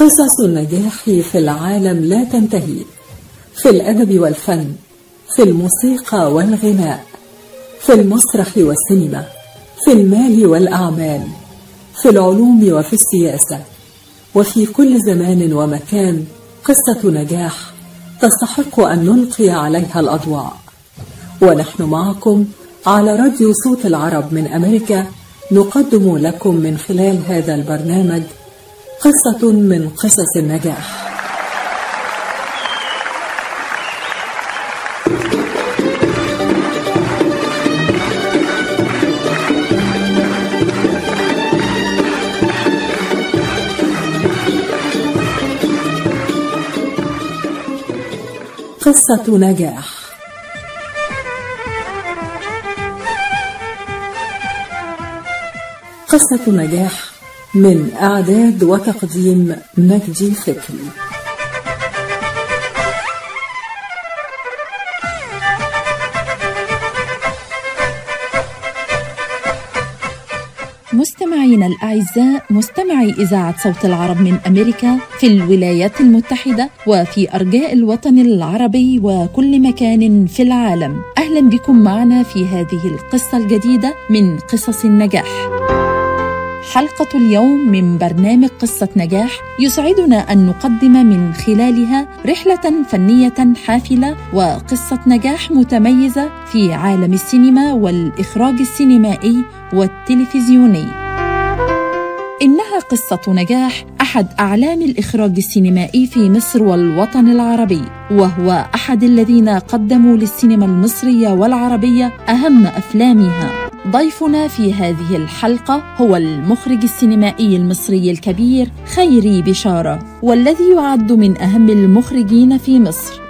قصص النجاح في العالم لا تنتهي. في الأدب والفن في الموسيقى والغناء في المسرح والسينما في المال والأعمال في العلوم وفي السياسة وفي كل زمان ومكان قصة نجاح تستحق أن نلقي عليها الأضواء. ونحن معكم على راديو صوت العرب من أمريكا نقدم لكم من خلال هذا البرنامج قصة من قصص النجاح. قصة نجاح. قصة نجاح. من إعداد وتقديم مجدي فكري مستمعينا الأعزاء مستمعي إذاعة صوت العرب من أمريكا في الولايات المتحدة وفي أرجاء الوطن العربي وكل مكان في العالم. أهلا بكم معنا في هذه القصة الجديدة من قصص النجاح. حلقة اليوم من برنامج قصة نجاح يسعدنا أن نقدم من خلالها رحلة فنية حافلة وقصة نجاح متميزة في عالم السينما والإخراج السينمائي والتلفزيوني. إنها قصة نجاح أحد أعلام الإخراج السينمائي في مصر والوطن العربي، وهو أحد الذين قدموا للسينما المصرية والعربية أهم أفلامها. ضيفنا في هذه الحلقة هو المخرج السينمائي المصري الكبير خيري بشارة والذي يعد من أهم المخرجين في مصر.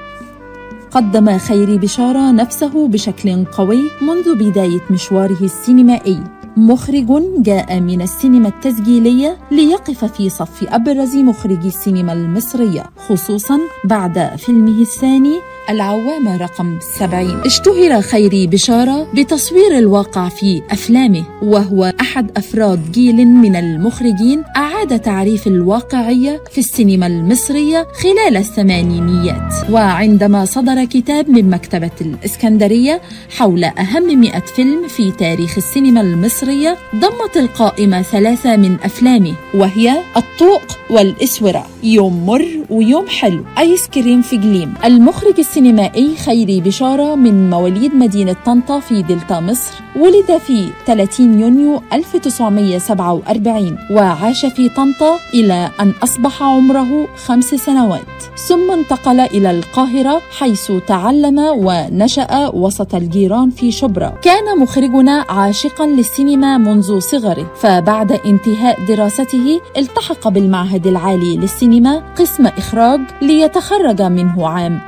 قدم خيري بشارة نفسه بشكل قوي منذ بداية مشواره السينمائي. مخرج جاء من السينما التسجيلية ليقف في صف أبرز مخرجي السينما المصرية خصوصا بعد فيلمه الثاني العوامة رقم 70 اشتهر خيري بشارة بتصوير الواقع في أفلامه وهو أحد أفراد جيل من المخرجين أعاد تعريف الواقعية في السينما المصرية خلال الثمانينيات. وعندما صدر كتاب من مكتبة الإسكندرية حول أهم 100 فيلم في تاريخ السينما المصرية ضمت القائمة ثلاثة من أفلامه وهي الطوق والإسورة. يوم مر ويوم حلو. آيس كريم في جليم. المخرج السينمائي خيري بشارة من مواليد مدينة طنطا في دلتا مصر. ولد في 30 يونيو 1947 وعاش في طنطا إلى أن أصبح عمره خمس سنوات. ثم انتقل إلى القاهرة حيث تعلم ونشأ وسط الجيران في شبرا. كان مخرجنا عاشقا للسينما منذ صغره فبعد انتهاء دراسته التحق بالمعهد العالي للسينما قسم إخراج ليتخرج منه عام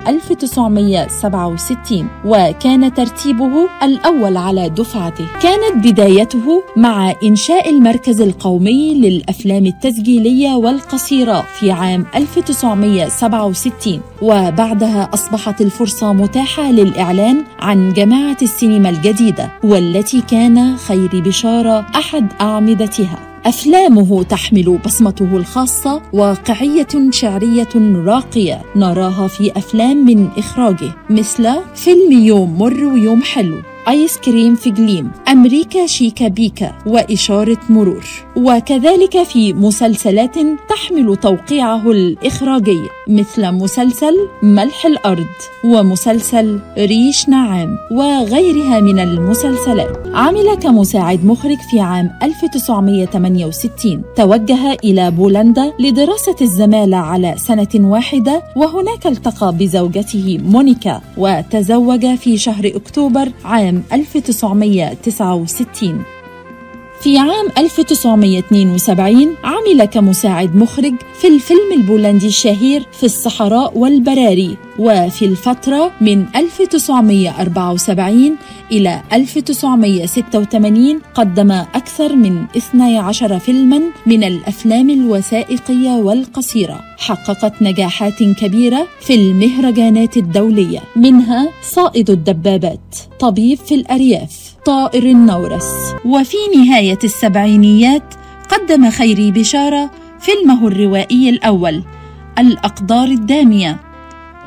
1967 وكان ترتيبه الأول على دفعته. كانت بدايته مع إنشاء المركز القومي للأفلام التسجيلية والقصيرة في عام 1967 وبعدها أصبحت الفرصة متاحة للإعلان عن جماعة السينما الجديدة والتي كان خير بشارة أحد أعمدتها. أفلامه تحمل بصمته الخاصة واقعية شعرية راقية. نراها في أفلام من إخراجه مثل فيلم يوم مر ويوم حلو آيس كريم في جليم أمريكا شيكا بيكا وإشارة مرور. وكذلك في مسلسلات تحمل توقيعه الإخراجي. مثل مسلسل ملح الأرض ومسلسل ريش نعام وغيرها من المسلسلات. عمل كمساعد مخرج في عام 1968 توجه إلى بولندا لدراسة الزمالة على سنة واحدة وهناك التقى بزوجته مونيكا وتزوج في شهر أكتوبر عام 1969 في عام 1972 عمل كمساعد مخرج في الفيلم البولندي الشهير في الصحراء والبراري وفي الفترة من 1974 إلى 1986 قدم أكثر من 12 فيلما من الأفلام الوثائقية والقصيرة. حققت نجاحات كبيرة في المهرجانات الدولية منها صائد الدبابات طبيب في الأرياف. طائر النورس. وفي نهاية السبعينيات قدم خيري بشارة فيلمه الروائي الأول الأقدار الدامية.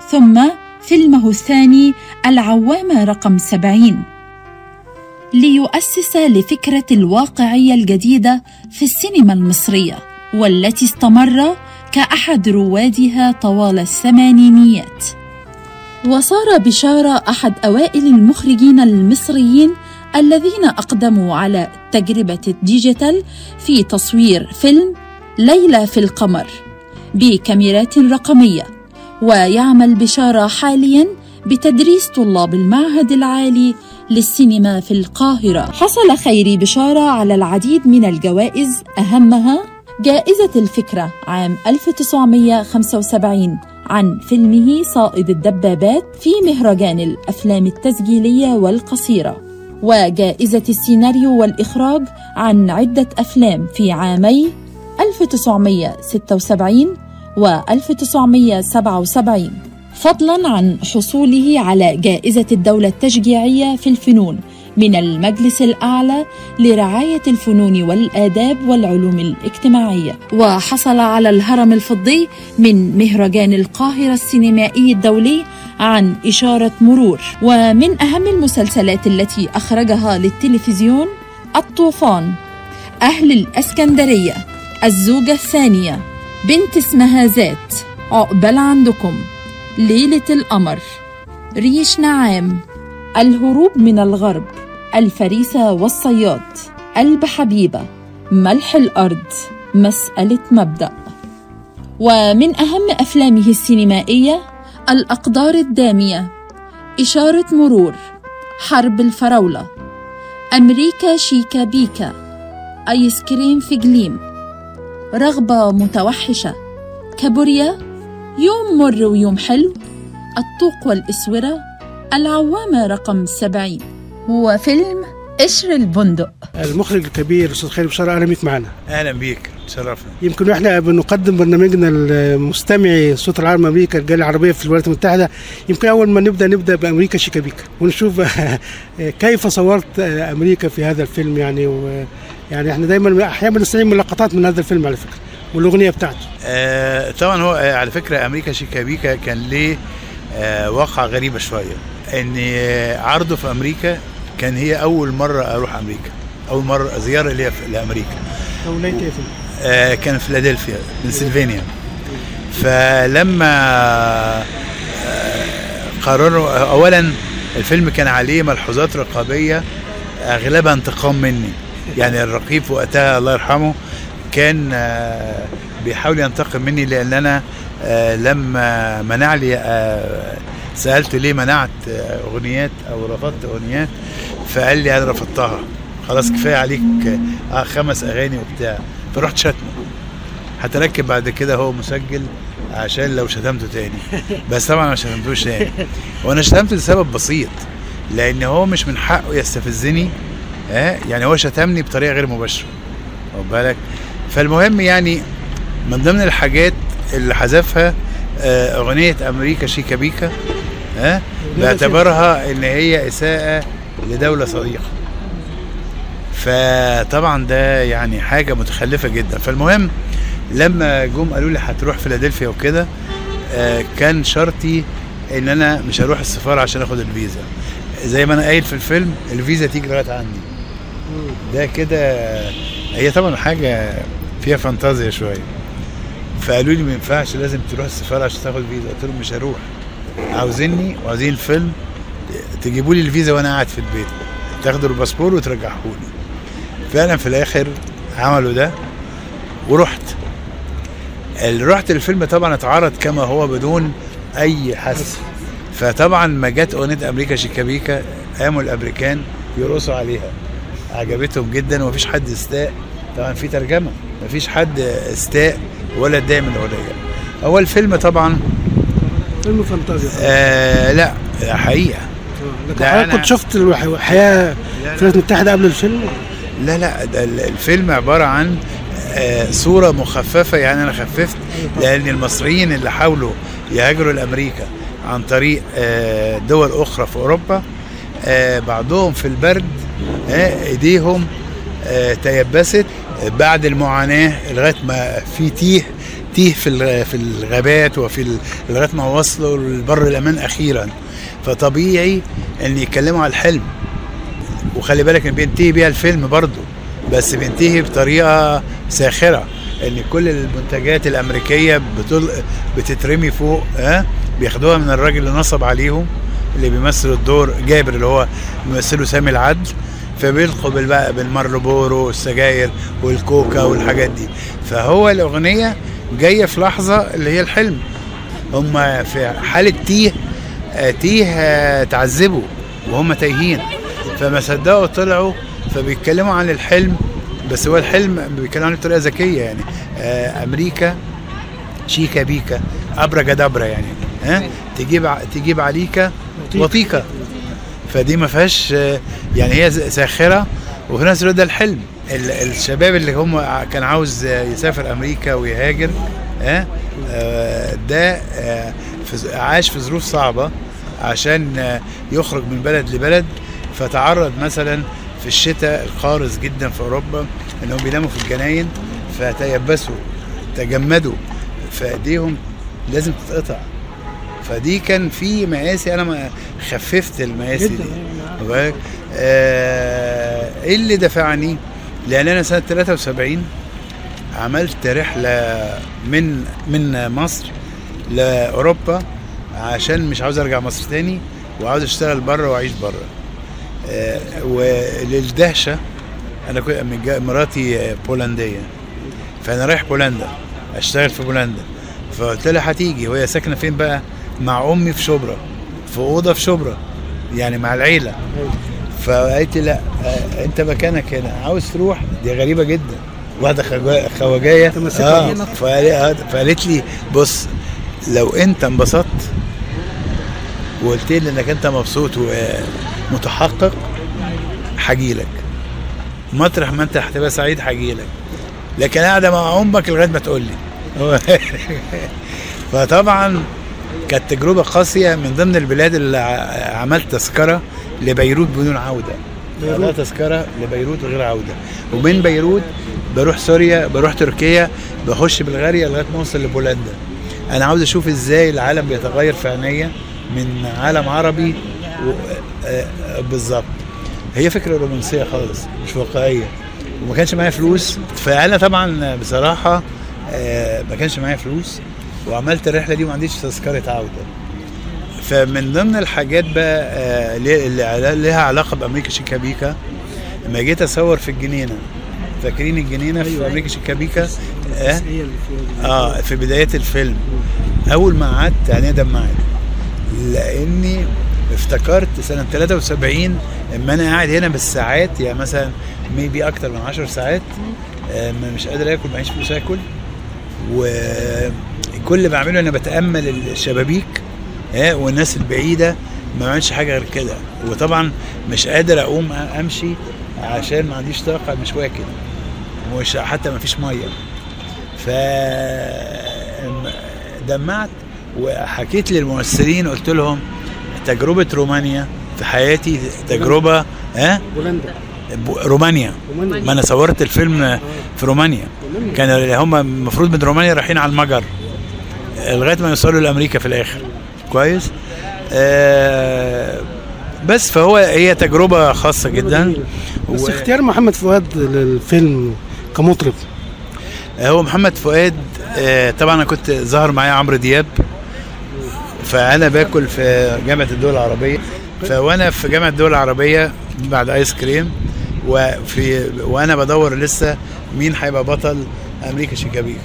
ثم فيلمه الثاني العوامة رقم سبعين. ليؤسس لفكرة الواقعية الجديدة في السينما المصرية والتي استمر كأحد روادها طوال الثمانينيات. وصار بشارة أحد أوائل المخرجين المصريين الذين أقدموا على تجربة الديجيتال في تصوير فيلم ليلة في القمر بكاميرات رقمية ويعمل بشارة حالياً بتدريس طلاب المعهد العالي للسينما في القاهرة. حصل خيري بشارة على العديد من الجوائز أهمها جائزة الفكرة عام 1975 عن فيلمه صائد الدبابات في مهرجان الأفلام التسجيلية والقصيرة. وجائزة السيناريو والإخراج عن عدة أفلام في عامي 1976 و 1977 فضلا عن حصوله على جائزة الدولة التشجيعية في الفنون. من المجلس الأعلى لرعاية الفنون والآداب والعلوم الاجتماعية. وحصل على الهرم الفضي من مهرجان القاهرة السينمائي الدولي عن إشارة مرور. ومن أهم المسلسلات التي أخرجها للتلفزيون الطوفان أهل الأسكندرية الزوجة الثانية بنت اسمها ذات عقبال عندكم ليلة القمر ريش نعام الهروب من الغرب. الفريسة والصياد. قلب حبيبة. ملح الأرض. مسألة مبدأ. ومن أهم أفلامه السينمائية الأقدار الدامية. إشارة مرور. حرب الفراولة. أمريكا شيكا بيكا. آيس كريم في جليم. رغبة متوحشة. كابوريا. يوم مر ويوم حلو. الطوق والإسورة. العوامة رقم سبعين. وفيلم قشر البندق. المخرج الكبير أستاذ خالد بشاره أهلا بيك معنا. أهلا بيك تشرفنا يمكن إحنا بنقدم برنامجنا المستمعي صوت العالم أمريكا الجالية العربية في الولايات المتحدة. يمكن أول ما نبدأ نبدأ بأمريكا شيكابيكا ونشوف كيف صورت أمريكا في هذا الفيلم يعني و يعني إحنا دايما أحيانا بنستعين من لقطات من هذا الفيلم على فكرة والأغنية بتاعته. آه طبعا هو آه على فكرة أمريكا شيكابيكا كان ليه آه واقعة غريبة شوية. إن عرضه في أمريكا كان هي أول مرة أروح أمريكا. أول مرة زيارة ليا لأمريكا. ولايه إيه آه كان في فيلادلفيا بنسلفانيا. فلما آه قرروا اولا الفيلم كان عليه ملحوظات رقابية أغلبها انتقام مني. يعني الرقيب وقتها الله يرحمه كان آه بيحاول ينتقم مني لأن أنا آه لما منع لي آه سالته ليه منعت أغنيات أو رفضت أغنيات فقال لي أنا رفضتها؟ خلاص كفاية عليك آه خمس أغاني وبتاع. فرحت شتمه. هتركب بعد كده هو مسجل عشان لو شتمته تاني. بس طبعا ما شتمتوش تاني. وأنا شتمته لسبب بسيط لأن هو مش من حقه يستفزني آه يعني هو شتمني بطريقة غير مباشرة. واخد بالك؟ فالمهم يعني من ضمن الحاجات اللي حذفها آه أغنية أمريكا شيكا بيكا ها؟ باعتبارها إن هي إساءة لدولة صديقة. فطبعا ده يعني حاجة متخلفة جدا. فالمهم لما جم قالوا لي هتروح فيلادلفيا وكده آه كان شرطي إن أنا مش هروح السفارة عشان آخد الفيزا. زي ما أنا قايل في الفيلم الفيزا تيجي لغاية عندي. ده كده هي طبعا حاجة فيها فانتازيا شوية. فقالوا لي ما ينفعش لازم تروح السفارة عشان تاخد فيزا. قلت لهم مش هروح. عاوزيني وعاوزين الفيلم تجيبوا لي الفيزا وأنا قاعد في البيت. تاخدوا الباسبور وترجعوه لي فعلا في الآخر عملوا ده ورحت. رحت الفيلم طبعا اتعرض كما هو بدون أي حس. فطبعا ما جت أغنية أمريكا شيكابيكا قاموا الأمريكان يرقصوا عليها. عجبتهم جدا ومفيش حد استاء. طبعا في ترجمة. مفيش حد استاء ولا اتضايق من الأغنية. هو الفيلم طبعا فيلم فانتازيا. آه لا حقيقة. لكن حضرتك كنت شفت الحياة في الولايات المتحده قبل الفيلم؟ لا لا ده الفيلم عبارة عن آه صورة مخففة يعني أنا خففت لأن المصريين اللي حاولوا يهاجروا لأمريكا عن طريق آه دول أخرى في أوروبا آه بعضهم في البرد إيديهم تيبست بعد المعاناة لغاية ما في تيه تيه في في الغابات وفي لغاية ما وصلوا لبر الأمان أخيرا. فطبيعي إن يتكلموا على الحلم. وخلي بالك إن بينتهي بيها الفيلم برضه. بس بينتهي بطريقة ساخرة. إن كل المنتجات الأمريكية بتل... بتترمي فوق ها؟ بياخدوها من الراجل اللي نصب عليهم اللي بيمثل الدور جابر اللي هو بيمثله سامي العدل. فبيلقوا بالمارلبورو والسجاير والكوكا والحاجات دي. فهو الأغنية جاية في لحظة اللي هي الحلم. هم في حالة تيه آه، تيه آه، تعذبوا وهم تايهين. فما صدقوا طلعوا فبيتكلموا عن الحلم بس هو الحلم بيتكلموا عنه بطريقه ذكيه يعني. آه، أمريكا شيكا بيكا أبرا جدابرا يعني. ها؟ تجيب تجيب عليكا وطيكا. فدي ما فيهاش يعني هي ساخرة وفي نفس الوقت ده الحلم. ال- الشباب اللي هم كان عاوز يسافر أمريكا ويهاجر ها آه، ده آه، عاش في ظروف صعبة عشان آه، يخرج من بلد لبلد فتعرض مثلا في الشتاء القارس جدا في أوروبا إنهم بيناموا في الجناين فتيبسوا تجمدوا فإيديهم لازم تتقطع. فدي كان في مقاسي أنا ما خففت المقاسي دي؟ آه، إيه اللي دفعني؟ لأن أنا سنة 73 عملت رحلة من من مصر لأوروبا عشان مش عاوز أرجع مصر تاني وعاوز أشتغل بره وأعيش بره. آه، وللدهشة أنا مراتي بولندية. فأنا رايح بولندا أشتغل في بولندا. فقلت لها هتيجي وهي ساكنة فين بقى؟ مع أمي في شبرا في أوضة في شبرا يعني مع العيلة. فقالت لي لا آه، انت مكانك هنا. عاوز تروح؟ دي غريبة جدا. واحدة خوا- خواجايه آه آه، فقالت لي بص لو انت انبسطت وقلت لي انك انت مبسوط ومتحقق هجيلك. مطرح ما انت هتبقى سعيد هجيلك. لكن قاعدة مع أمك لغاية ما تقول لي. فطبعا كانت تجربة قاسية من ضمن البلاد اللي عملت تذكرة لبيروت بدون عودة. لا تذكرة لبيروت غير عودة. ومن بيروت بروح سوريا بروح تركيا بخش بلغاريا لغاية ما أوصل لبولندا. أنا عاوز أشوف إزاي العالم بيتغير في عينيا من عالم عربي و... آه، آه، بالظبط. هي فكرة رومانسية خالص مش واقعية. وما كانش معايا فلوس. فأنا طبعا بصراحة آه، ما كانش معايا فلوس. وعملت الرحلة دي وما عنديش تذكرة عودة. فمن ضمن الحاجات بقى آه، اللي لها علاقة بأمريكا شيكابيكا لما جيت أصور في الجنينة. فاكرين الجنينة في أمريكا شيكابيكا؟ آه؟ آه في بداية الفيلم. أول ما قعدت عينيا دمعت. لأني افتكرت سنة 73 إما أنا قاعد هنا بالساعات يعني مثلا ميبي أكتر من 10 ساعات آه، مش قادر آكل معيش فلوس آكل. وكل اللي بعمله أنا بتأمل الشبابيك. ها والناس البعيدة ما بعملش حاجة غير كده. وطبعا مش قادر أقوم أمشي عشان ما عنديش طاقة مش واكل مش حتى ما فيش مية. ف دمعت وحكيت للممثلين قلت لهم تجربة رومانيا في حياتي تجربة ها بولندا. ب- رومانيا. رومانيا. ما أنا صورت الفيلم في رومانيا. كان هم المفروض من رومانيا رايحين على المجر لغاية ما يوصلوا لأمريكا في الآخر. كويس. آه بس فهو هي تجربة خاصة جدا. بس و- اختيار محمد فؤاد للفيلم كمطرب. هو محمد فؤاد آه، طبعا أنا كنت ظهر معايا عمرو دياب. فأنا باكل في جامعة الدول العربية. فوأنا في جامعة الدول العربية بعد آيس كريم. وفي وأنا بدور لسه مين هيبقى بطل أمريكا شيكابيكا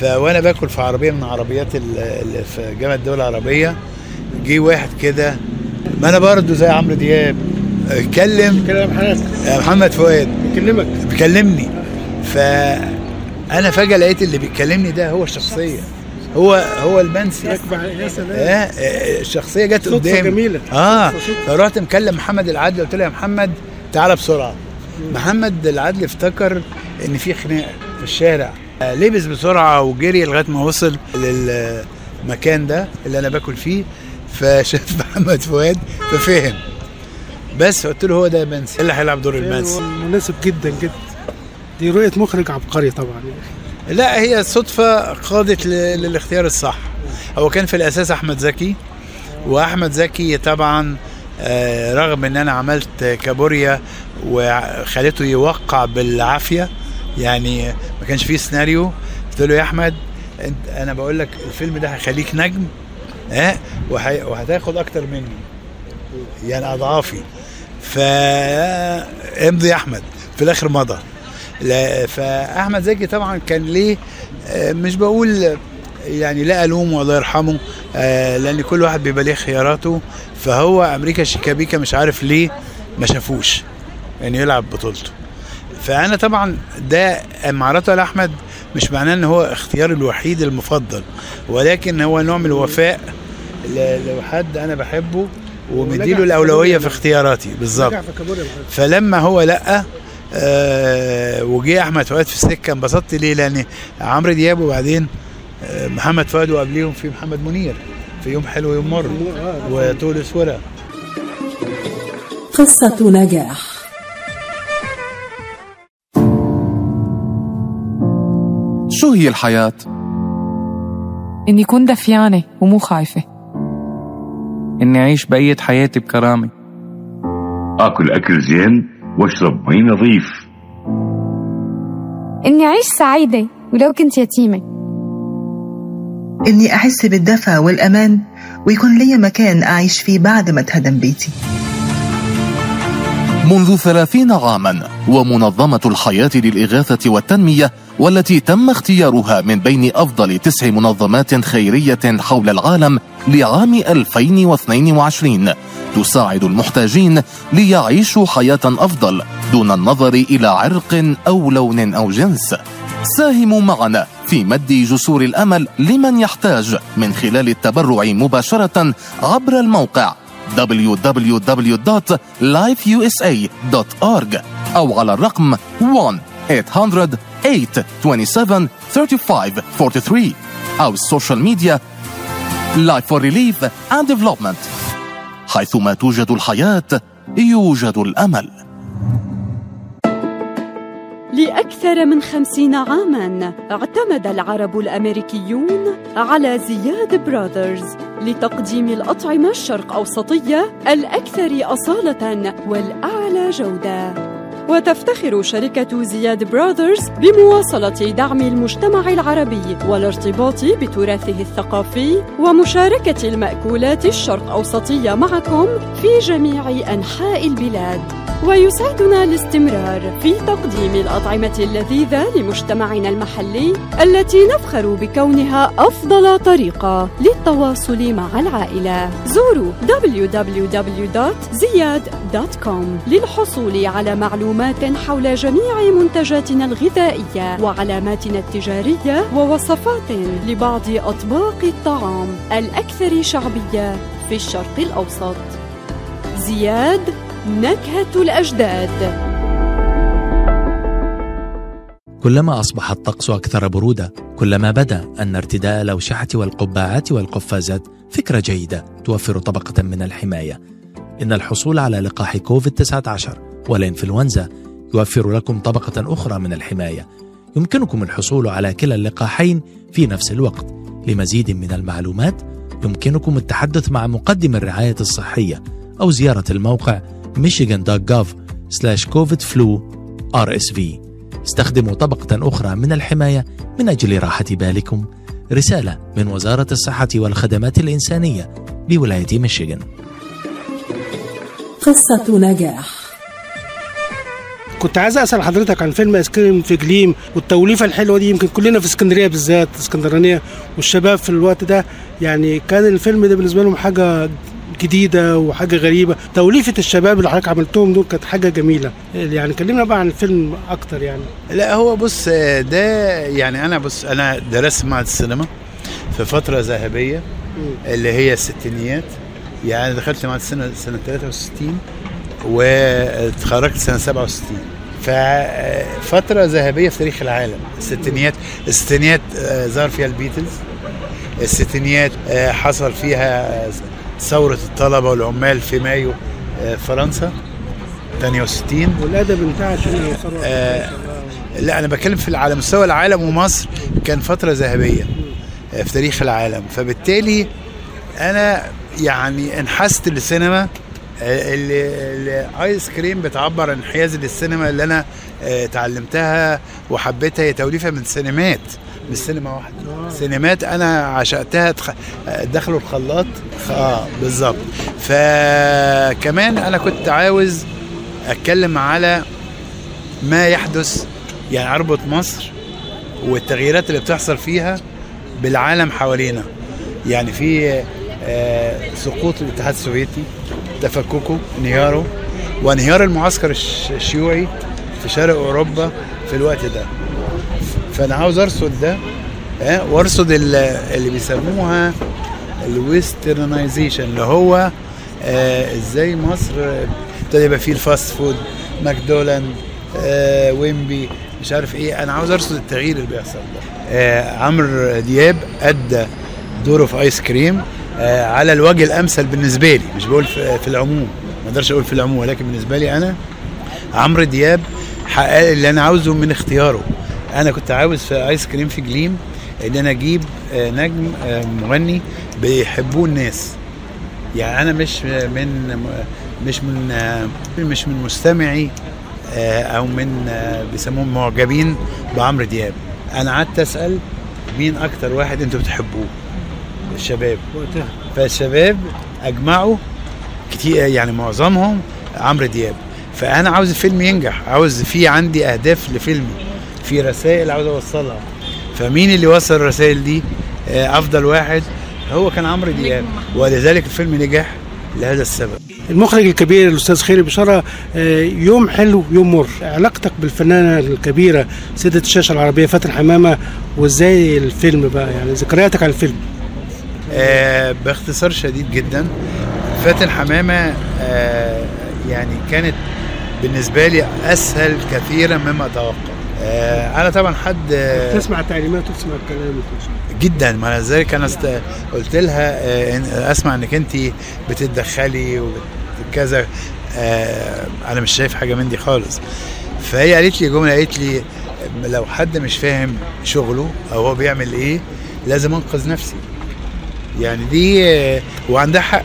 فوانا باكل في عربية من عربيات ال- اللي في جامعة الدول العربية. جه واحد كده ما أنا برضه زي عمرو دياب. اتكلم. يا محمد فؤاد. بكلمك بيكلمني فانا فجأة لقيت اللي بيكلمني ده هو الشخصية. هو هو المنسي. يا سلام آه آه، الشخصية جت قدامي. جميلة. آه. فرحت مكلم محمد العدل. قلت له يا محمد تعالى بسرعة. محمد العدل افتكر إن في خناقة في الشارع. آه، لبس بسرعة وجري لغاية ما وصل للمكان ده اللي أنا باكل فيه فشاف محمد فؤاد ففهم. بس قلت له هو ده منسي. اللي هيلعب دور المنسي؟ مناسب جدا جدا. دي رؤية مخرج عبقري طبعا. لا هي صدفة قادت للاختيار الصح. هو كان في الأساس أحمد زكي وأحمد زكي طبعا آه، رغم إن أنا عملت كابوريا وخليته يوقع بالعافية يعني ما كانش فيه سيناريو. قلت له يا أحمد انت أنا بقول لك الفيلم ده هيخليك نجم ها وهي- وهتاخد أكتر مني. يعني أضعافي. فامضي يا أحمد. في الآخر مضى. لا فاحمد زكي طبعا كان ليه آه، مش بقول يعني لا ألومه الله يرحمه آه، لأن كل واحد بيبقى ليه خياراته. فهو أمريكا شيكابيكا مش عارف ليه ما شافوش يعني يلعب بطولته. فأنا طبعا ده معرضه لأحمد مش معناه إن هو اختياري الوحيد المفضل ولكن هو نوع من الوفاء ل- لحد أنا بحبه ومديله الأولوية في اختياراتي. بالظبط. فلما هو لقى آه وجه أحمد فؤاد في السكة انبسطت ليه؟ لأن عمرو دياب وبعدين آه محمد فؤاد وقبليهم في محمد منير في يوم حلو يوم مر وطول اسوره قصة نجاح. شو هي الحياة؟ إني كون دفيانة ومو خايفة. إني أعيش بقية حياتي بكرامة. آكل أكل زين واشرب مي نظيف. إني أعيش سعيدة ولو كنت يتيمة. إني أحس بالدفى والأمان ويكون لي مكان أعيش فيه بعد ما اتهدم بيتي. منذ ثلاثين عاما ومنظمة الحياة للإغاثة والتنمية والتي تم اختيارها من بين أفضل تسع منظمات خيرية حول العالم لعام 2022 تساعد المحتاجين ليعيشوا حياة أفضل دون النظر إلى عرق أو لون أو جنس. ساهموا معنا في مد جسور الأمل لمن يحتاج من خلال التبرع مباشرة عبر الموقع www.lifeusa.org أو على الرقم 1-800-827-3543 أو ال social media Life for Relief and Development. حيثما توجد الحياة يوجد الأمل. لأكثر من خمسين عاماً اعتمد العرب الأمريكيون على Ziyad Brothers لتقديم الأطعمة الشرق أوسطية الأكثر أصالة والأعلى جودة وتفتخر شركة زياد براذرز بمواصلة دعم المجتمع العربي والارتباط بتراثه الثقافي ومشاركة المأكولات الشرق أوسطية معكم في جميع أنحاء البلاد. ويسعدنا الاستمرار في تقديم الأطعمة اللذيذة لمجتمعنا المحلي التي نفخر بكونها أفضل طريقة للتواصل مع العائلة. زوروا www.ziyad.com للحصول على معلومات حول جميع منتجاتنا الغذائية وعلاماتنا التجارية ووصفات لبعض أطباق الطعام الأكثر شعبية في الشرق الأوسط. زياد نكهة الأجداد. كلما أصبح الطقس أكثر برودة كلما بدا أن ارتداء الأوشحة والقبعات والقفازات فكرة جيدة توفر طبقة من الحماية. إن الحصول على لقاح كوفيد-19 والإنفلونزا يوفر لكم طبقة أخرى من الحماية. يمكنكم الحصول على كلا اللقاحين في نفس الوقت. لمزيد من المعلومات يمكنكم التحدث مع مقدم الرعاية الصحية أو زيارة الموقع michigan.gov/covidflu RSV استخدموا طبقة أخرى من الحماية من أجل راحة بالكم. رسالة من وزارة الصحة والخدمات الإنسانية بولاية ميشيغان. قصة نجاح. كنت عايز أسأل حضرتك عن فيلم آيس كريم في جليم والتوليفة الحلوة دي يمكن كلنا في اسكندرية بالذات اسكندرانية والشباب في الوقت ده يعني كان الفيلم ده بالنسبة لهم حاجة جديدة وحاجة غريبة. توليفة الشباب اللي حضرتك عملتهم دول كانت حاجة جميلة. يعني كلمنا بقى عن الفيلم أكتر يعني. لا هو بص ده يعني أنا بص أنا درست معهد السينما في فترة ذهبية اللي هي الستينيات. يعني دخلت معهد السينما سنة 63 واتخرجت سنة 67 ففترة ذهبية في تاريخ العالم. الستينيات الستينيات آه، ظهر فيها البيتلز. الستينيات آه، حصل فيها ثورة الطلبة والعمال في مايو آه، فرنسا 68 والأدب انتهى عشان آه، لا أنا بتكلم في على مستوى العالم ومصر كان فترة ذهبية آه، في تاريخ العالم. فبالتالي أنا يعني انحست للسينما الايس كريم بتعبر عن انحيازي للسينما اللي أنا آه، اتعلمتها وحبيتها. هي توليفة من سينمات مش سينما واحدة. سينمات أنا عشقتها. تخ... دخلوا الخلاط. آه بالظبط. فكمان أنا كنت عاوز أتكلم على ما يحدث يعني أربط مصر والتغييرات اللي بتحصل فيها بالعالم حوالينا. يعني في آه، سقوط الاتحاد السوفيتي. تفككه انهياره. وانهيار المعسكر الش- الشيوعي في شرق أوروبا في الوقت ده. فأنا عاوز أرصد ده آه، وأرصد ال- اللي بيسموها ال westernization اللي هو آه، إزاي مصر ابتدى يبقى فيه ال fast food ماكدونالد آه، ويمبي مش عارف إيه. أنا عاوز أرصد التغيير اللي بيحصل ده. آه، عمرو دياب أدى دوره في ايس كريم على الوجه الأمثل بالنسبة لي مش بقول في العموم ما أقدرش أقول في العموم ولكن بالنسبة لي أنا عمرو دياب حقق اللي أنا عاوزه من اختياره. أنا كنت عاوز في آيس كريم في جليم إن أنا أجيب آه، نجم آه، مغني بيحبوه الناس. يعني أنا مش من مش من آه، مش من مستمعي آه، أو من آه، بيسموهم معجبين بعمرو دياب. أنا قعدت أسأل مين أكتر واحد أنتوا بتحبوه؟ الشباب. وقتها. فالشباب أجمعوا كتير يعني معظمهم عمرو دياب. فأنا عاوز الفيلم ينجح عاوز في عندي أهداف لفيلمي في رسائل عاوز أوصلها. فمين اللي وصل الرسائل دي؟ آه، أفضل واحد هو كان عمرو دياب. ولذلك الفيلم نجح لهذا السبب. المخرج الكبير الأستاذ خيري بشارة آه، يوم حلو يوم مر. علاقتك بالفنانة الكبيرة سيدة الشاشة العربية فاتن حمامة وإزاي الفيلم بقى؟ يعني ذكرياتك عن الفيلم. باختصار شديد جدا فاتن حمامة آه يعني كانت بالنسبة لي أسهل كثيرا مما أتوقع. آه أنا طبعا حد آه تسمع التعليمات وتسمع الكلام جدا. ما أنا ذلك أنا است... قلت لها آه، أسمع إنك أنت بتتدخلي وكذا. آه أنا مش شايف حاجة من دي خالص. فهي قالت لي جملة قالت لي لو حد مش فاهم شغله أو هو بيعمل إيه لازم أنقذ نفسي. يعني دي وعندها حق.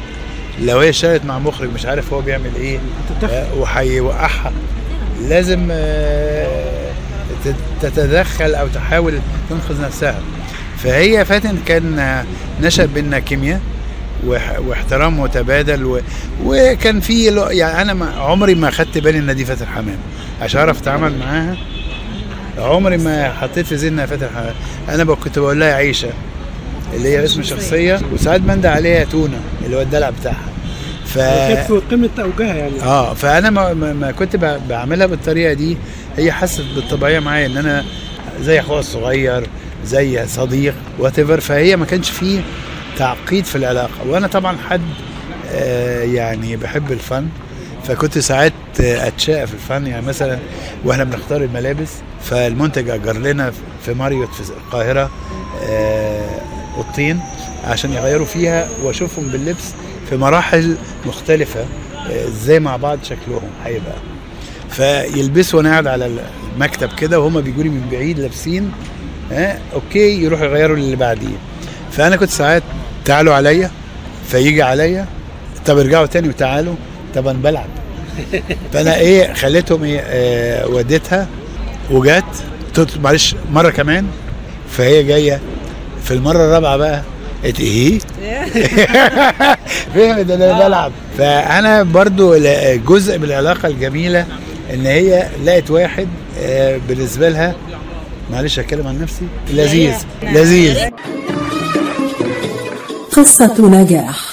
لو هي اشتغلت مع مخرج مش عارف هو بيعمل إيه. آه، وهيوقعها. لازم آه، تت- تتدخل أو تحاول تنقذ نفسها. فهي فاتن كان آه، نشأ بينا كيمياء واحترام متبادل و... وكان في يعني أنا ما عمري ما خدت بالي إن دي فاتن حمام. عشان أعرف أتعامل معاها عمري ما حطيت في ذهني فاتن حمام. أنا كنت بقول لها عيشة. اللي هي اسم شخصية وساعات بندى عليها تونة اللي هو الدلع بتاعها. ف في قمة اوجها يعني. آه فأنا ما, ما, كنت بعملها بالطريقة دي. هي حست بالطبيعية معايا إن أنا زي أخوها الصغير زي صديق وات فهي ما كانش فيه تعقيد في العلاقة. وأنا طبعا حد آه يعني بحب الفن. فكنت ساعات اتشاء في الفن. يعني مثلا وإحنا بنختار الملابس فالمنتج أجر لنا في ماريوت في القاهرة آه، اوضتين عشان يغيروا فيها واشوفهم باللبس في مراحل مختلفة آه، إزاي مع بعض شكلهم هيبقى. فيلبسوا وأنا قاعد على المكتب كده وهم بيجوا لي من بعيد لابسين ها okay يروحوا يغيروا اللي بعديه. فانا كنت ساعات تعالوا عليا فيجي عليا طب ارجعوا تاني وتعالوا طب أنا بلعب. فانا إيه خليتهم إيه آه وديتها وجت معلش مرة كمان فهي جاية في المرة الرابعة بقى إيه؟ فهمت ان أنا بلعب. فأنا برضو جزء من العلاقة الجميلة إن هي لقت واحد آه، بالنسبة لها معلش اتكلم عن نفسي لذيذ لذيذ. قصة نجاح.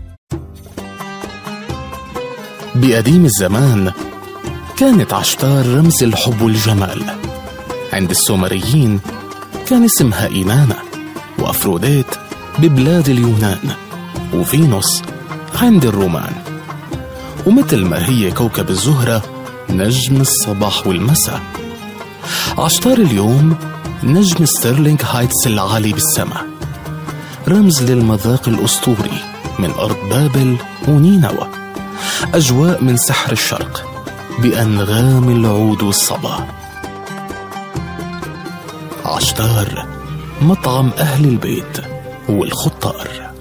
بقديم الزمان كانت عشتار رمز الحب والجمال عند السومريين كان اسمها إينانا وأفروديت ببلاد اليونان وفينوس عند الرومان. ومثل ما هي كوكب الزهرة نجم الصباح والمساء. عشتار اليوم نجم ستيرلينغ هايتس العالي بالسماء. رمز للمذاق الأسطوري من أرض بابل ونينوى. أجواء من سحر الشرق بأنغام العود والصبا. عشتار مطعم أهل البيت والخطار.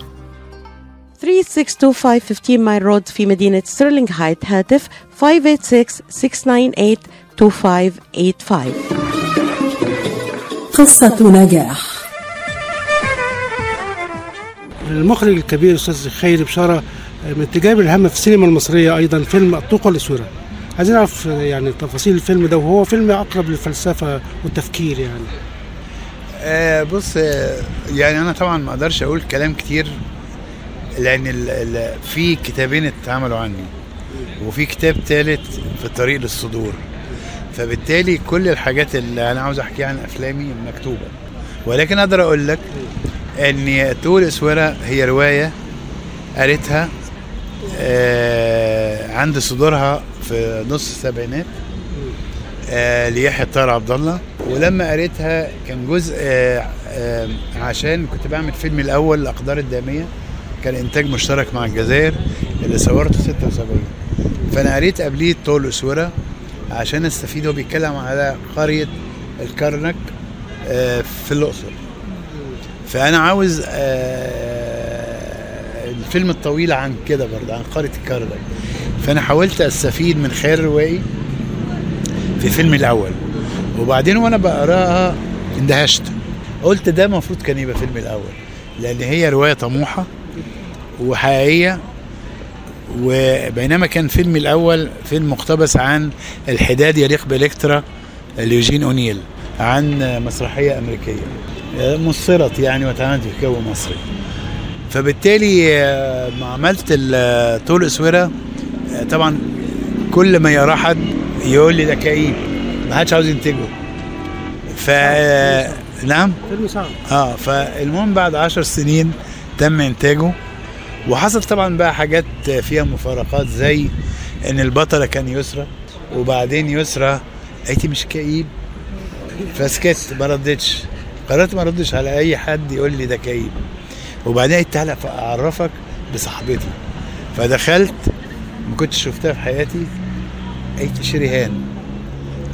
3625 Mile Road في مدينة ستيرلينغ هايتس هاتف 586-698-2585 قصة نجاح. المخرج الكبير الاستاذ خيري بشارة من تجارب الهامه في السينما المصرية أيضا فيلم الطوق والأسورة. عايزين نعرف يعني تفاصيل الفيلم ده وهو فيلم أقرب للفلسفة والتفكير يعني. آه بص آه يعني أنا طبعا ما أقدرش أقول كلام كتير لأن ال ال في كتابين اتعملوا عني وفي كتاب ثالث في الطريق للصدور. فبالتالي كل الحاجات اللي أنا عاوز أحكيها عن أفلامي مكتوبة. ولكن أقدر أقول لك إن طول اسوره هي رواية قريتها عند صدورها في نص السبعينات آه ليحيى الطاهر عبد الله. ولما قريتها كان جزء آه آه عشان كنت بعمل فيلمي الأول الأقدار الدامية. كان إنتاج مشترك مع الجزائر اللي صورته 76 فأنا قريت قبليه طول أسورة عشان أستفيد. هو بيتكلم على قرية الكرنك آه في الأقصر. فأنا عاوز آه الفيلم الطويل عن كده برضه عن قريه الكرنك فأنا حاولت أستفيد من خيال روائي في فيلمي الأول. وبعدين وأنا بقرأها اندهشت. قلت ده المفروض كان يبقى فيلمي الأول لأن هي رواية طموحة وحقيقية. وبينما كان فيلمي الأول فيلم مقتبس عن الحداد يليق بإلكترا ليوجين أونيل عن مسرحية أمريكية مصرت يعني واتعملت في جو مصري. فبالتالي ما عملت طول اسوره طبعا كل ما يراه حد يقول لي ده كئيب ما حدش عاوز ينتجه. ف نعم؟ فيلم صعب. آه فالمهم بعد عشر سنين تم إنتاجه وحصل طبعا بقى حاجات فيها مفارقات زي إن البطلة كان يسرى وبعدين يسرى قالت مش كئيب فسكت ما ردتش. قررت ما ردش على أي حد يقول لي ده كئيب. وبعدين قلت تعالى اعرفك بصاحبتي. فدخلت ما كنتش شفتها في حياتي قالت شريهان.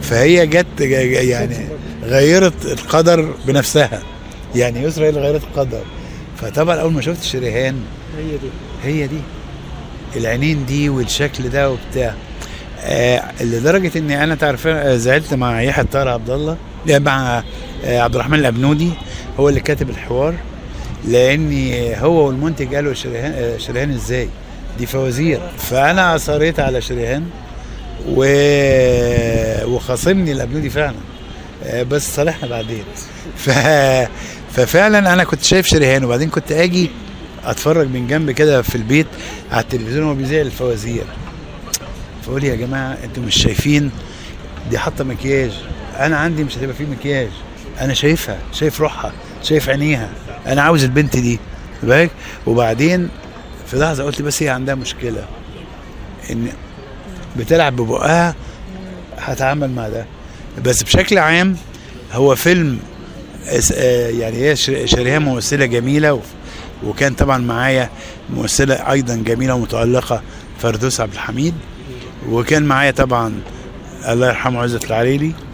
فهي جت يعني غيرت القدر بنفسها. يعني يسرى هي اللي غيرت القدر. فطبعا أول ما شفت شريهان هي دي. هي دي. العينين دي والشكل ده وبتاع. آه لدرجة إني أنا تعرف زعلت مع يحيى الطاهر عبد الله مع آه عبد الرحمن الأبنودي هو اللي كاتب الحوار. لأن هو والمنتج قالوا شريهان شريهان إزاي؟ دي فوازير. فأنا اصريت على شريهان و... وخاصمني الابنودي فعلا. آه، بس صالحنا بعدين. ف... ففعلا أنا كنت شايف شريهان وبعدين كنت آجي أتفرج من جنب كده في البيت على التلفزيون وهو بيذيع الفوازير. فقول يا جماعة أنتوا مش شايفين؟ دي حاطة مكياج. أنا عندي مش هتبقى فيه مكياج. أنا شايفها شايف روحها شايف عينيها. أنا عاوز البنت دي بالك وبعدين في لحظة قلت بس هي عندها مشكلة إن بتلعب ببقها هتعامل مع ده. بس بشكل عام هو فيلم آه، يعني هي ش- شريهان ممثلة جميلة وكان طبعا معايا ممثلة أيضا جميلة ومتألقة فردوس عبد الحميد. وكان معايا طبعا الله يرحمه عزت العليلي. آه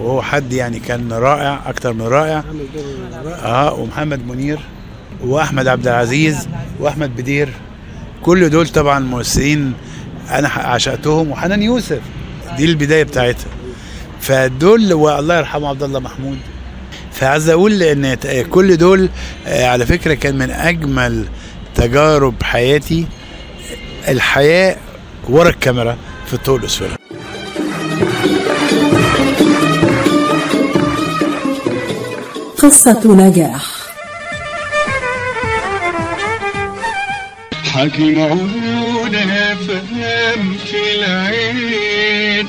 وهو حد يعني كان رائع أكتر من رائع. آه ومحمد منير وأحمد عبد العزيز وأحمد بدير. كل دول طبعا ممثلين أنا عشقتهم وحنان يوسف. دي البداية بتاعتها. فدول والله يرحمه عبد الله محمود. فعايز أقول إن كل دول آه، على فكرة كان من أجمل تجارب حياتي الحياة ورا الكاميرا في الطول الاسود قصة نجاح. حكي معونا فهم في العين.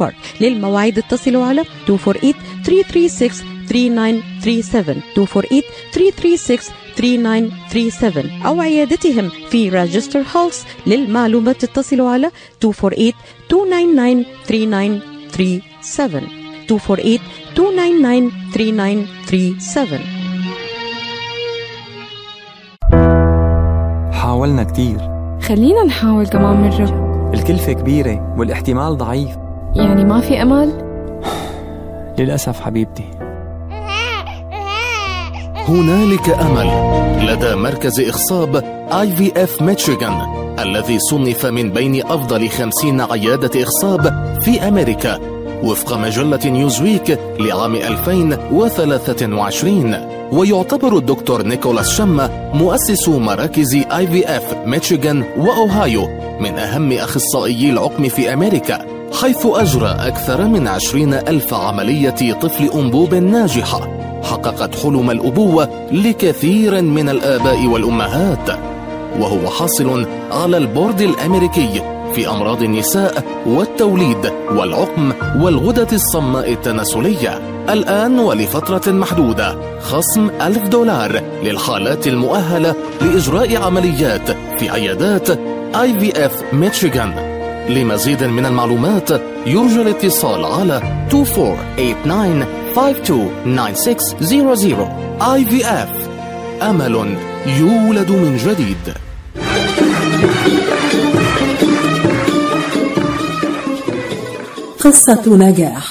بارك للمواعيد اتصلوا على 248 336 3937 248 336 3937 أو عيادتهم في راجستر هولس للمعلومات اتصلوا على 248 299 3937 248 299 3937 حاولنا كتير. خلينا نحاول كمان مرة الكلفة كبيرة والاحتمال ضعيف. يعني ما في أمل؟ للأسف حبيبتي. هنالك أمل. لدى مركز إخصاب IVF ميشيغان الذي صنف من بين أفضل خمسين عيادة إخصاب في أمريكا وفق مجلة نيوزويك لعام 2023 ويعتبر الدكتور نيكولاس شما مؤسس مراكز IVF ميشيغان وأوهايو من أهم أخصائيي العقم في أمريكا. حيث أجرى أكثر من عشرين ألف عملية طفل أنبوب ناجحة حققت حلم الأبوة لكثير من الآباء والأمهات. وهو حاصل على البورد الأمريكي في أمراض النساء والتوليد والعقم والغدة الصماء التناسلية. الآن ولفترة محدودة خصم ألف دولار للحالات المؤهلة لإجراء عمليات في عيادات IVF ميشيغان لمزيد من المعلومات يرجى الاتصال على 2489-529600 IVF أمل يولد من جديد. قصة نجاح.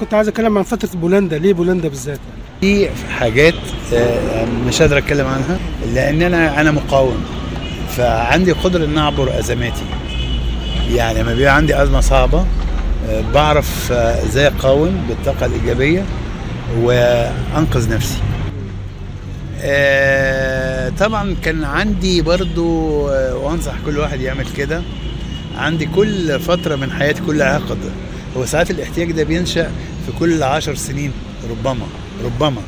كنت عايز أتكلم عن فترة بولندا ليه بولندا بالذات؟ في حاجات آه، مش قادر أتكلم عنها لأن أنا أنا مقاوم. فعندي قدرة إن أعبر أزماتي. يعني لما بيبقى عندي أزمة صعبة آه، بعرف آه، إزاي أقاوم بالطاقة الإيجابية وأنقذ نفسي. آه، طبعا كان عندي برضو وأنصح كل واحد يعمل كده. عندي كل فترة من حياتي كل عقد هو ساعات الاحتياج ده بينشأ في كل عشر سنين ربما ربما.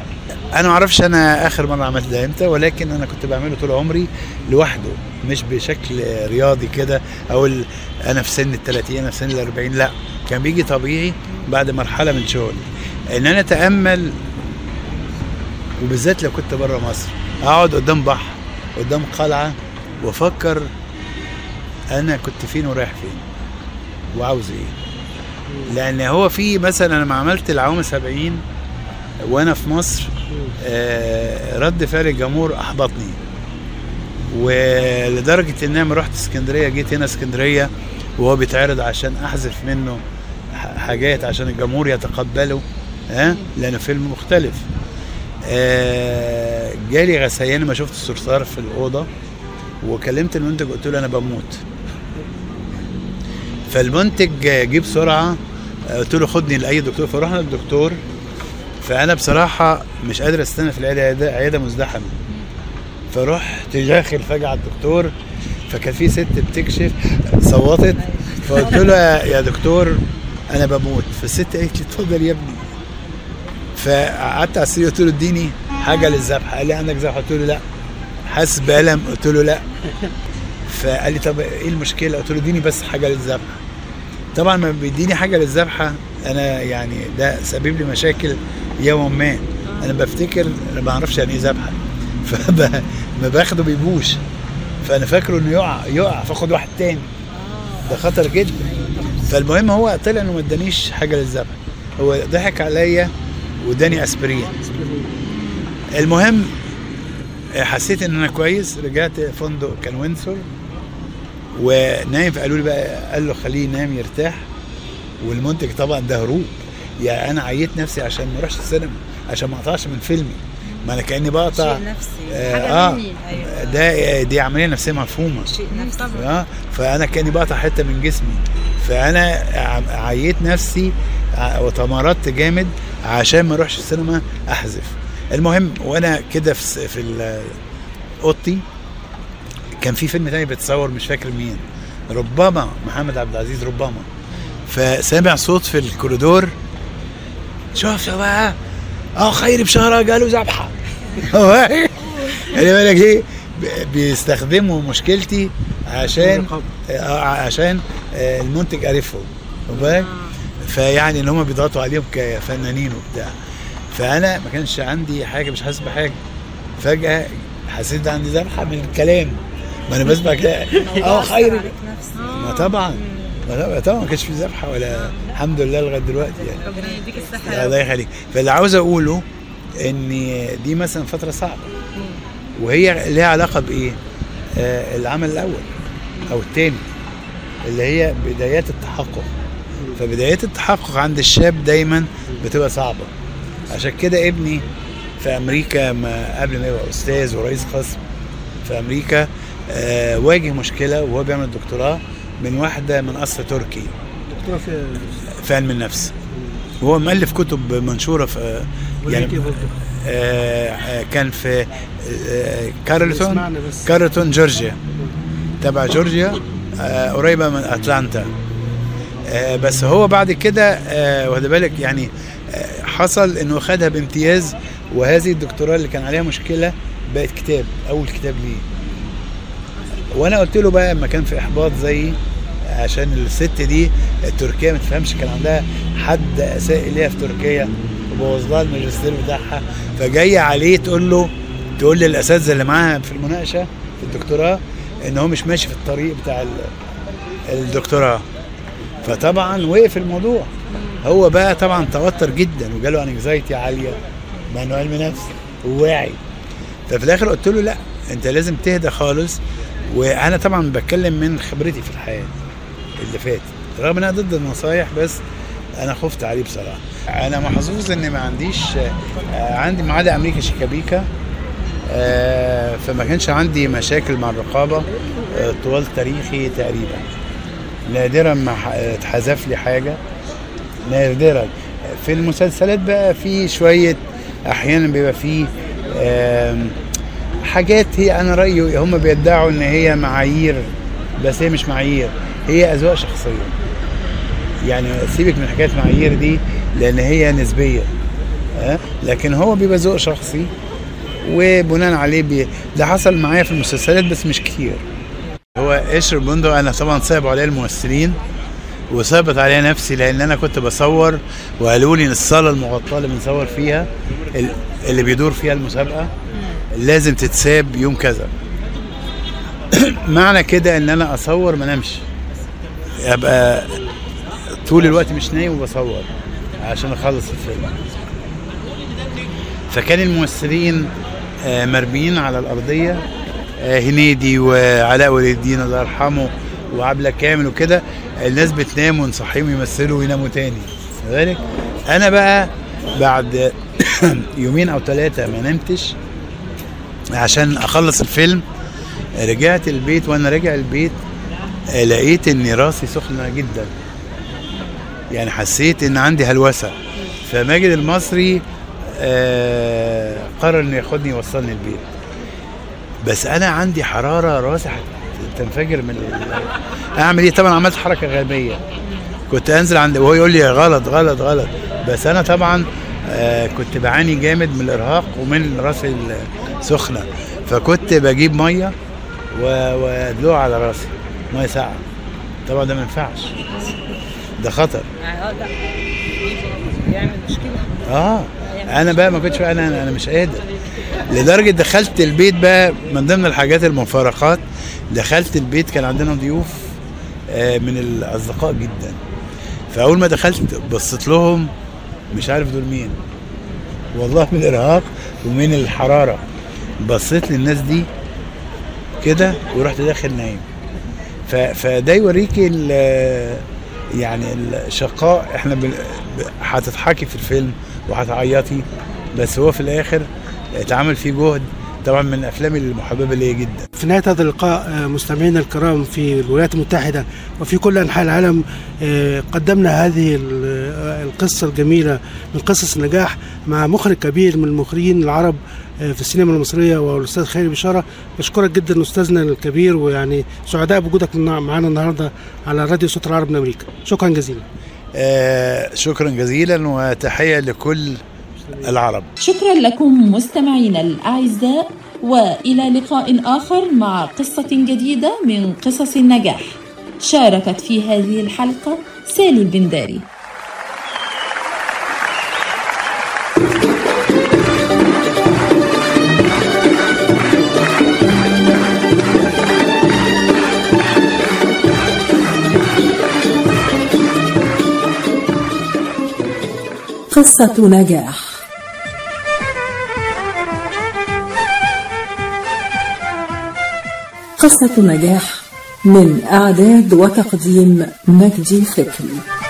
أنا ما أعرفش أنا آخر مرة عملت ده إمتى ولكن أنا كنت بعمله طول عمري لوحده مش بشكل رياضي كده أو أنا في سن ال 30 أنا في سن ال 40 لا كان بيجي طبيعي بعد مرحلة من شغلي. إن أنا أتأمل وبالذات لو كنت بره مصر أقعد قدام بحر قدام قلعة وأفكر أنا كنت فين ورايح فين وعاوز إيه. لأن هو في مثلا لما عملت العوامة 70 وأنا في مصر رد فعل الجمهور أحبطني. ولدرجة ان أنا رحت اسكندرية جيت هنا اسكندرية وهو بيتعرض عشان أحذف منه حاجات عشان الجمهور يتقبله ها لأنه فيلم مختلف. آه، جالي غثيان ما شفت الصرصار في الأوضة وكلمت المنتج قلت له أنا بموت. فالمنتج جه بسرعة قلت له خدني لأي دكتور. فرحنا للدكتور فأنا بصراحة مش قادر أستنى في العيادة. عياده, مزدحمة. فرحت داخل فجاه على الدكتور فكان في ست بتكشف صوتت فقلت له يا- دكتور أنا بموت. فالست قالت لي اتفضل يا ابني. فقعدت على السرير قلت له اديني حاجة للذبح. قال لي عندك ذبح؟ قلت له لا. حاسس بألم؟ قلت له لا. فقال لي طب إيه المشكلة؟ قلت له اديني بس حاجة للذبح. طبعا ما بيديني حاجة للذبحة أنا يعني ده سبب لي مشاكل يوما ما. أنا بفتكر أنا ما أعرفش يعني إيه ذبحة. فما باخده بيبوش. فأنا فاكره إنه يقع يقع فأخد واحد تاني. ده خطر جدا. فالمهم هو طلع إنه ما ادانيش حاجة للذبح. هو ضحك عليا واداني أسبرين. المهم حسيت إن أنا كويس. رجعت فندق كان وينسور. ونايم فقالوا لي بقى قال له خليه ينام يرتاح. والمنتج طبعا ده هروب. يعني أنا عيت نفسي عشان ما اروحش السينما عشان ما أقطعش من فيلمي. ما أنا كأني بقطع شيء نفسي. آه, مني. أيوة. ده دي عملية نفسية مفهومة. شيء نفسي. آه فأنا كأني بقطع حتة من جسمي. فأنا عيت نفسي ع- وتمردت جامد عشان ما أروحش السينما أحذف. المهم وأنا كده في في أوضتي كان في فيلم تاني بيتصور مش فاكر مين. ربما محمد عبد العزيز ربما. فسامع صوت في الكوريدور. شوف يا بقى؟ آه خيري بشهرة قالوا ذبحة خلي بالك إيه؟ بيستخدموا مشكلتي عشان آه عشان آه المنتج واخد بالك؟ فيعني إن هم بيضغطوا عليهم كفنانين وبتاع. فأنا ما كانش عندي حاجة مش حاسس بحاجة. فجأة حسيت عندي ذبحه من الكلام. ما أنا بسمع كده. آه خيري ما طبعا. طبعا- طبعا ما كانش في ذبحه ولا الحمد لله لغاية دلوقتي يعني. ربنا يديك الصحة الله يخليك. فاللي عاوز أقوله إن دي مثلا فترة صعبة. وهي ليها علاقة بإيه؟ آه العمل الأول أو الثاني اللي هي بدايات التحقق. فبدايات التحقق عند الشاب دايما بتبقى صعبة. عشان كده ابني في أمريكا ما قبل ما يبقى أستاذ ورئيس قسم في أمريكا آه واجه مشكلة وهو بيعمل دكتوراه. من واحدة من اصل تركي. دكتوراه في في علم النفس. وهو مؤلف كتب منشورة في يعني؟ آه آه، كان في آه كارلتون. كارلتون جورجيا. تبع جورجيا قريبة من أتلانتا. بس هو بعد كده واخد بالك يعني حصل إنه خدها بامتياز وهذه الدكتوراه اللي كان عليها مشكلة بقت كتاب أول كتاب ليه. وأنا قلت له بقى لما كان في إحباط زيي عشان الست دي التركيه ما تفهمش كان عندها حد اساء اليها في تركيا وبوظ لها الماجستير بتاعها. فجاية عليه تقول له تقول للاساتذه اللي معاها في المناقشة في الدكتوراه إن هو مش ماشي في الطريق بتاع ال- الدكتوراه. فطبعا وقف الموضوع. هو بقى طبعا توتر جدا وجاله انكزايتي عالية مع إنه علم نفس وواعي. ففي الآخر قلت له لا أنت لازم تهدى خالص. وأنا طبعا بتكلم من خبرتي في الحياة. اللي فاتت رغم ان أنا ضد النصايح بس أنا خفت عليه بصراحة. أنا محظوظ ان ما عنديش آه، عندي ما عدا أمريكا شيكابيكا آه، فما كانش عندي مشاكل مع الرقابة آه، طوال تاريخي تقريبا. نادرا ما اتحذف لي حاجة. نادرا. في المسلسلات بقى في شوية أحيانا بيبقى في آم، حاجات هي أنا رأيي هم بيدعوا إن هي معايير بس هي مش معايير. هي أذواق شخصية. يعني سيبك من حكاية معايير دي لأن هي نسبية أه؟ لكن هو بيبقى ذوق شخصي وبناء عليه بي... ده حصل معايا في المسلسلات بس مش كتير. هو قشر البندق أنا طبعا صعب عليا الممثلين وصعبت عليا نفسي لأن أنا كنت بصور وقالوا لي إن الصالة المغطاة اللي بنصور فيها ال- اللي بيدور فيها المسابقة لازم تتساب يوم كذا. معنى كده إن أنا أصور ما نمشي أبقى طول الوقت مش نايم وبصور عشان أخلص الفيلم. فكان الممثلين آه، مرميين على الأرضية آه، هنيدي وعلاء ولي الدين الله يرحمه وعبلة كامل وكده الناس بتنام ونصحيهم يمثلوا ويناموا تاني. ذلك أنا بقى بعد يومين أو ثلاثة ما نمتش عشان أخلص الفيلم رجعت البيت وأنا راجع البيت لقيت إن راسي سخنة جدا. يعني حسيت إن عندي هلوسة. فماجد المصري آه، قرر إنه ياخدني يوصلني البيت. بس أنا عندي حرارة راسي هتنفجر من أعمل إيه؟ طبعا عملت حركة غبية. كنت أنزل عند وهو يقول لي غلط غلط غلط. بس أنا طبعا آه، كنت بعاني جامد من الإرهاق ومن راسي السخنه فكنت بجيب مية وادلوها على راسي. ميه ساقعه طبعا ده ما ينفعش. ده خطر. بيعمل مشكلة. آه. أنا بقى ما كنتش بقى أنا أنا مش قادر. لدرجة دخلت البيت بقى من ضمن الحاجات المفارقات دخلت البيت كان عندنا ضيوف آه، من الأصدقاء جدا. فأول ما دخلت بصيت لهم مش عارف دول مين. والله من الإرهاق ومن الحرارة. بصيت للناس دي كده ورحت داخل نايم. فده يوريك يعني الشقاء. إحنا هتضحكي في الفيلم وهتعيطي بس هو في الآخر اتعمل فيه جهد طبعا من أفلامي المحببة ليا جدا. في نهاية هذا اللقاء آه، مستمعينا الكرام في الولايات المتحدة وفي كل أنحاء العالم آه، قدمنا هذه القصة الجميلة من قصص النجاح مع مخرج كبير من المخرجين العرب آه، في السينما المصرية والأستاذ خيري بشارة. بشكرك جدا أستاذنا الكبير ويعني سعداء بوجودك معنا النهاردة على راديو صوت العرب من أمريكا. شكرا جزيلا. آه شكرا جزيلا وتحية لكل العرب. شكرا لكم مستمعينا الأعزاء وإلى لقاء آخر مع قصة جديدة من قصص النجاح. شاركت في هذه الحلقة سالي البنداري. قصة نجاح. قصة نجاح من إعداد وتقديم مجدي فكري